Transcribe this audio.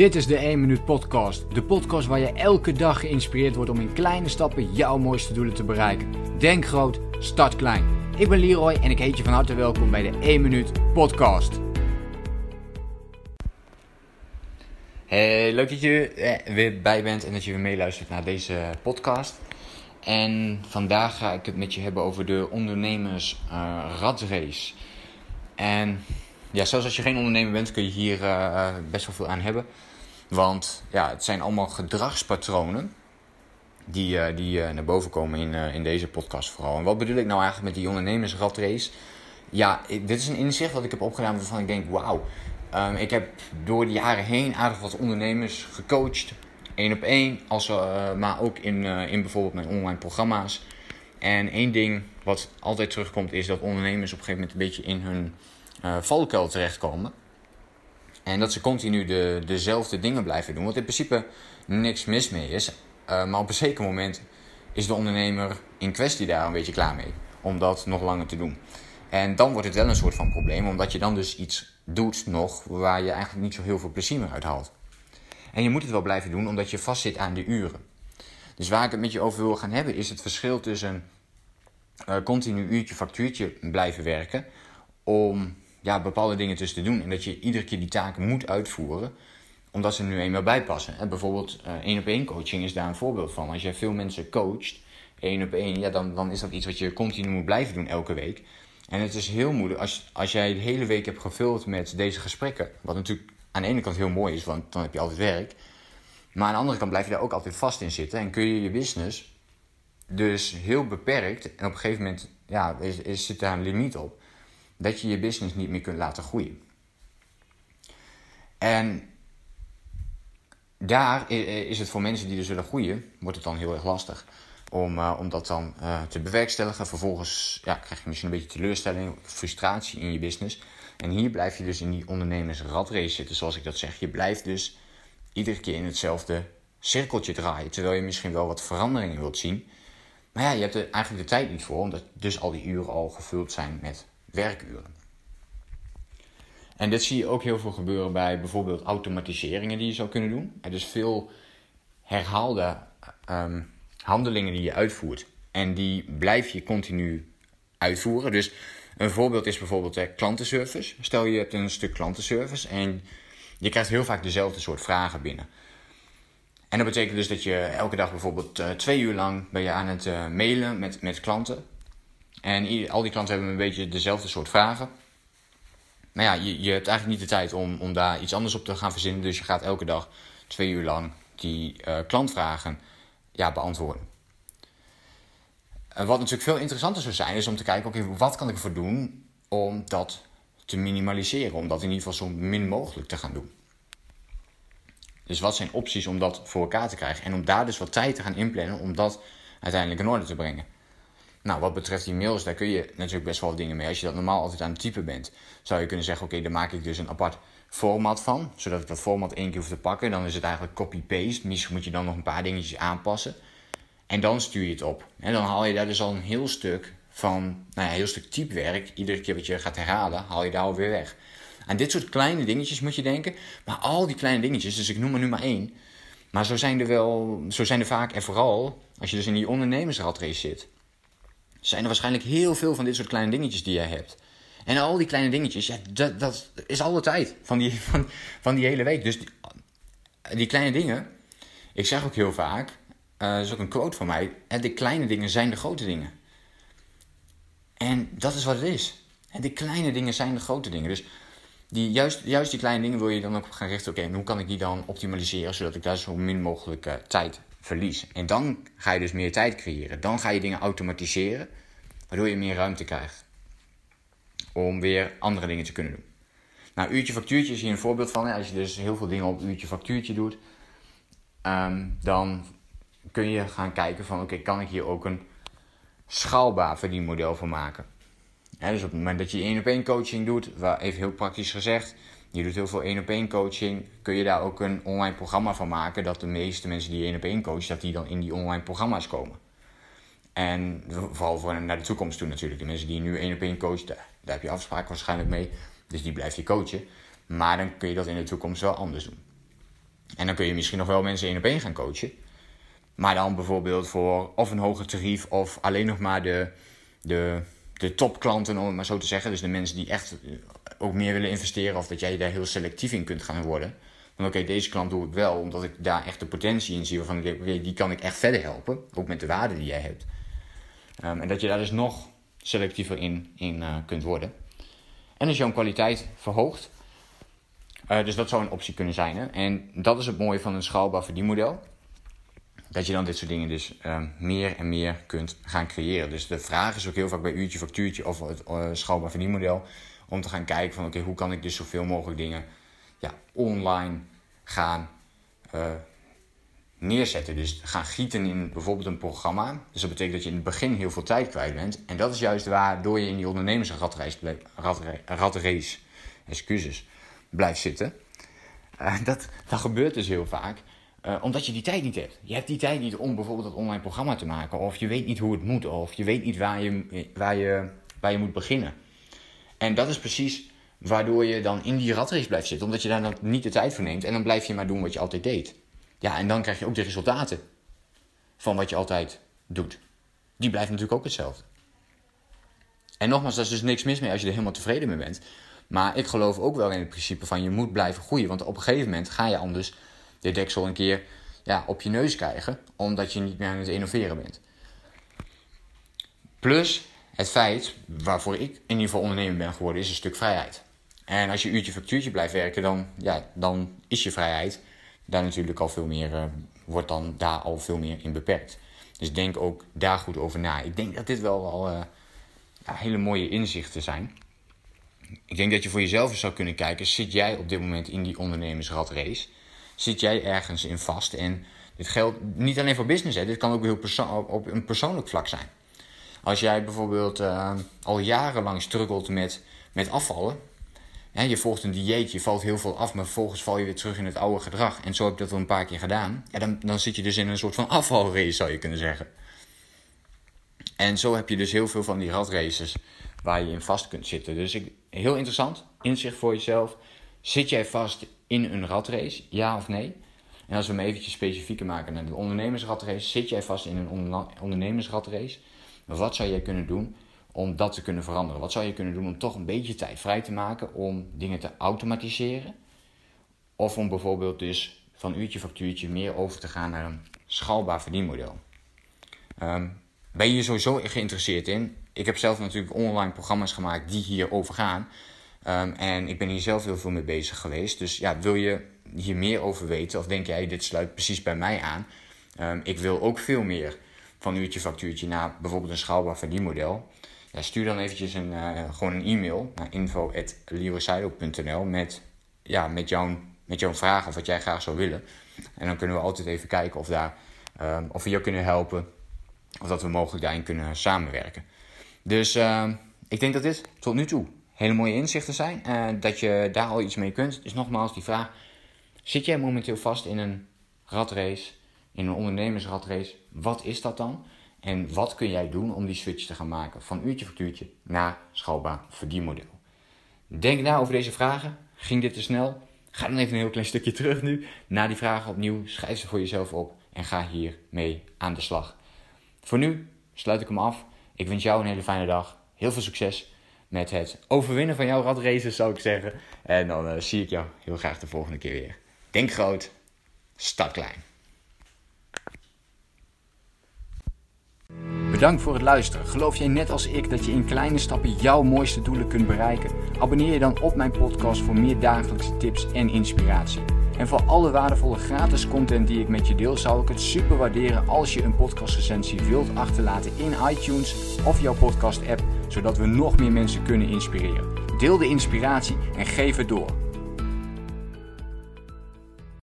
Dit is de 1 Minuut Podcast. De podcast waar je elke dag geïnspireerd wordt om in kleine stappen jouw mooiste doelen te bereiken. Denk groot, start klein. Ik ben Leroy en ik heet je van harte welkom bij de 1 Minuut Podcast. Hey, leuk dat je er weer bij bent en dat je weer meeluistert naar deze podcast. En vandaag ga ik het met je hebben over de ondernemers. En ja, zelfs als je geen ondernemer bent, kun je hier uh, best wel veel aan hebben. Want ja, het zijn allemaal gedragspatronen die, uh, die uh, naar boven komen in, in deze podcast vooral. En wat bedoel ik nou eigenlijk met die ondernemersradrace? Ja, dit is een inzicht wat ik heb opgedaan waarvan ik denk, wauw. Um, ik heb door de jaren heen aardig wat ondernemers gecoacht. één op één, als, maar ook in, in bijvoorbeeld mijn online programma's. En één ding wat altijd terugkomt is dat ondernemers op een gegeven moment een beetje in hun uh, valkuil terechtkomen. En dat ze continu de, dezelfde dingen blijven doen. Wat in principe niks mis mee is. Uh, maar op een zeker moment is de ondernemer in kwestie daar een beetje klaar mee. Om dat nog langer te doen. En dan wordt het wel een soort van probleem. Omdat je dan dus iets doet nog waar je eigenlijk niet zo heel veel plezier meer uit haalt. En je moet het wel blijven doen omdat je vastzit aan de uren. Dus waar ik het met je over wil gaan hebben is het verschil tussen uh, continu uurtje factuurtje blijven werken. Om ja, bepaalde dingen tussen te doen. En dat je iedere keer die taken moet uitvoeren, omdat ze nu eenmaal bijpassen. En bijvoorbeeld één op één coaching is daar een voorbeeld van. Als jij veel mensen coacht, één op één, ja, dan, dan is dat iets wat je continu moet blijven doen elke week. En het is heel moeilijk als, als jij de hele week hebt gevuld met deze gesprekken. Wat natuurlijk aan de ene kant heel mooi is, want dan heb je altijd werk. Maar aan de andere kant blijf je daar ook altijd vast in zitten. En kun je je business dus heel beperkt. En op een gegeven moment ja, is, zit daar een limiet op dat je je business niet meer kunt laten groeien. En daar is het voor mensen die dus willen groeien, wordt het dan heel erg lastig om, uh, om dat dan uh, te bewerkstelligen. Vervolgens ja, krijg je misschien een beetje teleurstelling, frustratie in je business. En hier blijf je dus in die ondernemersradrace zitten, zoals ik dat zeg. Je blijft dus iedere keer in hetzelfde cirkeltje draaien, terwijl je misschien wel wat veranderingen wilt zien. Maar ja, je hebt er eigenlijk de tijd niet voor, omdat dus al die uren al gevuld zijn met werkuren. En dit zie je ook heel veel gebeuren bij bijvoorbeeld automatiseringen die je zou kunnen doen. Er dus veel herhaalde um, handelingen die je uitvoert. En die blijf je continu uitvoeren. Dus een voorbeeld is bijvoorbeeld klantenservice. Stel je hebt een stuk klantenservice en je krijgt heel vaak dezelfde soort vragen binnen. En dat betekent dus dat je elke dag bijvoorbeeld uh, twee uur lang ben je aan het uh, mailen met, met klanten. En al die klanten hebben een beetje dezelfde soort vragen. Maar ja, je, je hebt eigenlijk niet de tijd om, om daar iets anders op te gaan verzinnen. Dus je gaat elke dag twee uur lang die uh, klantvragen ja, beantwoorden. En wat natuurlijk veel interessanter zou zijn, is om te kijken: oké, wat kan ik ervoor doen om dat te minimaliseren? Om dat in ieder geval zo min mogelijk te gaan doen. Dus wat zijn opties om dat voor elkaar te krijgen? En om daar dus wat tijd te gaan inplannen om dat uiteindelijk in orde te brengen. Nou, wat betreft die mails, daar kun je natuurlijk best wel dingen mee. Als je dat normaal altijd aan het typen bent, zou je kunnen zeggen: Oké, daar maak ik dus een apart format van. Zodat ik dat format één keer hoef te pakken. Dan is het eigenlijk copy-paste. Misschien moet je dan nog een paar dingetjes aanpassen. En dan stuur je het op. En dan haal je daar dus al een heel stuk van, nou ja, een heel stuk typewerk. Iedere keer wat je gaat herhalen, haal je daar alweer weg. Aan dit soort kleine dingetjes moet je denken. Maar al die kleine dingetjes, dus ik noem er nu maar één. Maar zo zijn er wel, zo zijn er vaak en vooral als je dus in die ondernemersratrace zit zijn er waarschijnlijk heel veel van dit soort kleine dingetjes die jij hebt. En al die kleine dingetjes, ja, dat, dat is alle tijd van die, van, van die hele week. Dus die, kleine dingen, ik zeg ook heel vaak, uh, dat is ook een quote van mij, de kleine dingen zijn de grote dingen. En dat is wat het is. De kleine dingen zijn de grote dingen. Dus die, juist, juist die kleine dingen wil je dan ook gaan richten. Oké, hoe kan ik die dan optimaliseren zodat ik daar zo min mogelijk uh, tijd verlies. En dan ga je dus meer tijd creëren. Dan ga je dingen automatiseren, waardoor je meer ruimte krijgt. Om weer andere dingen te kunnen doen. Nou, uurtje factuurtje is hier een voorbeeld van. Als je dus heel veel dingen op uurtje factuurtje doet, ehm, dan kun je gaan kijken van oké, kan ik hier ook een schaalbaar verdienmodel van maken. dus op het moment dat je één op één coaching doet, waar even heel praktisch gezegd, je doet heel veel één op één coaching. Kun je daar ook een online programma van maken? Dat de meeste mensen die één op één coachen, dat die dan in die online programma's komen. En vooral voor naar de toekomst toe natuurlijk. De mensen die nu één op één coachen, daar, daar heb je afspraken waarschijnlijk mee. Dus die blijf je coachen. Maar dan kun je dat in de toekomst wel anders doen. En dan kun je misschien nog wel mensen één op één gaan coachen. Maar dan bijvoorbeeld voor of een hoger tarief of alleen nog maar de, de, de topklanten, om het maar zo te zeggen. Dus de mensen die echt eh, ook meer willen investeren of dat jij daar heel selectief in kunt gaan worden. Van oké, deze klant doe ik wel omdat ik daar echt de potentie in zie. Waarvan ik denk, oké, die kan ik echt verder helpen. Ook met de waarde die jij hebt. Ehm, en dat je daar dus nog selectiever in, in uh, kunt worden. En als jouw kwaliteit verhoogt. Uh, dus dat zou een optie kunnen zijn. Hè? En dat is het mooie van een schaalbaar verdienmodel dat je dan dit soort dingen dus uh, meer en meer kunt gaan creëren. Dus de vraag is ook heel vaak bij uurtje, factuurtje of het uh, verdienmodel... om te gaan kijken van oké, hoe kan ik dus zoveel mogelijk dingen ja, online gaan uh, neerzetten. Dus gaan gieten in bijvoorbeeld een programma. Dus dat betekent dat je in het begin heel veel tijd kwijt bent. En dat is juist waardoor je in die ondernemersratrace excuses, blijft zitten. dat, dat gebeurt dus heel vaak. Uh, omdat je die tijd niet hebt. Je hebt die tijd niet om bijvoorbeeld dat online programma te maken. Of je weet niet hoe het moet. Of je weet niet waar je, waar je, waar je moet beginnen. En dat is precies waardoor je dan in die ratrace blijft zitten. Omdat je daar dan niet de tijd voor neemt. En dan blijf je maar doen wat je altijd deed. Ja, en dan krijg je ook de resultaten van wat je altijd doet. Die blijven natuurlijk ook hetzelfde. En nogmaals, daar is dus niks mis mee als je er helemaal tevreden mee bent. Maar ik geloof ook wel in het principe van je moet blijven groeien. Want op een gegeven moment ga je anders de deksel een keer ja, op je neus krijgen, omdat je niet meer aan het innoveren bent. Plus het feit, waarvoor ik in ieder geval ondernemer ben geworden, is een stuk vrijheid. En als je uurtje factuurtje blijft werken, dan, ja, dan is je vrijheid daar natuurlijk al veel meer, uh, wordt dan daar al veel meer in beperkt. Dus denk ook daar goed over na. Ik denk dat dit wel al uh, ja, hele mooie inzichten zijn. Ik denk dat je voor jezelf eens zou kunnen kijken: zit jij op dit moment in die ondernemersratrace? Zit jij ergens in vast. En dit geldt niet alleen voor business, hè, dit kan ook heel perso op een persoonlijk vlak zijn. Als jij bijvoorbeeld uh, al jarenlang struggelt met, met afvallen. Hè, je volgt een dieet, je valt heel veel af, maar vervolgens val je weer terug in het oude gedrag. En zo heb ik dat al een paar keer gedaan. Ja, dan, dan zit je dus in een soort van afvalrace, zou je kunnen zeggen. En zo heb je dus heel veel van die radraces waar je in vast kunt zitten. Dus ik, heel interessant, inzicht voor jezelf. Zit jij vast in een ratrace, ja of nee? En als we hem eventjes specifieker maken naar de ondernemersratrace, zit jij vast in een ondernemersratrace? Wat zou jij kunnen doen om dat te kunnen veranderen? Wat zou je kunnen doen om toch een beetje tijd vrij te maken om dingen te automatiseren? Of om bijvoorbeeld dus van uurtje factuurtje meer over te gaan naar een schaalbaar verdienmodel. Um, ben je sowieso geïnteresseerd in? Ik heb zelf natuurlijk online programma's gemaakt die hierover gaan. Um, en ik ben hier zelf heel veel mee bezig geweest. Dus ja, wil je hier meer over weten? Of denk jij, dit sluit precies bij mij aan? Um, ik wil ook veel meer van uurtje factuurtje naar bijvoorbeeld een schaalbaar verdienmodel. Ja, stuur dan eventjes een, uh, gewoon een e-mail naar info.leroysido.nl met, ja, met, jouw, met jouw vraag of wat jij graag zou willen. En dan kunnen we altijd even kijken of, daar, um, of we je kunnen helpen. Of dat we mogelijk daarin kunnen samenwerken. Dus ik denk dat dit tot nu toe hele mooie inzichten zijn. Uh, dat je daar al iets mee kunt. Dus nogmaals die vraag. Zit jij momenteel vast in een ratrace, in een ondernemersratrace? Wat is dat dan? En wat kun jij doen om die switch te gaan maken van uurtje factuurtje naar schaalbaar verdienmodel? Denk na over deze vragen. Ging dit te snel? Ga dan even een heel klein stukje terug nu naar die vragen opnieuw. Schrijf ze voor jezelf op en ga hiermee aan de slag. Voor nu sluit ik hem af. Ik wens jou een hele fijne dag. Heel veel succes met het overwinnen van jouw radraces, zou ik zeggen. En dan uh, zie ik jou heel graag de volgende keer weer. Denk groot, start klein. Bedankt voor het luisteren. Geloof jij net als ik dat je in kleine stappen jouw mooiste doelen kunt bereiken? Abonneer je dan op mijn podcast voor meer dagelijkse tips en inspiratie. En voor alle waardevolle gratis content die ik met je deel, zou ik het super waarderen als je een podcastrecensie wilt achterlaten in iTunes of jouw podcast app, zodat we nog meer mensen kunnen inspireren. Deel de inspiratie en geef het door.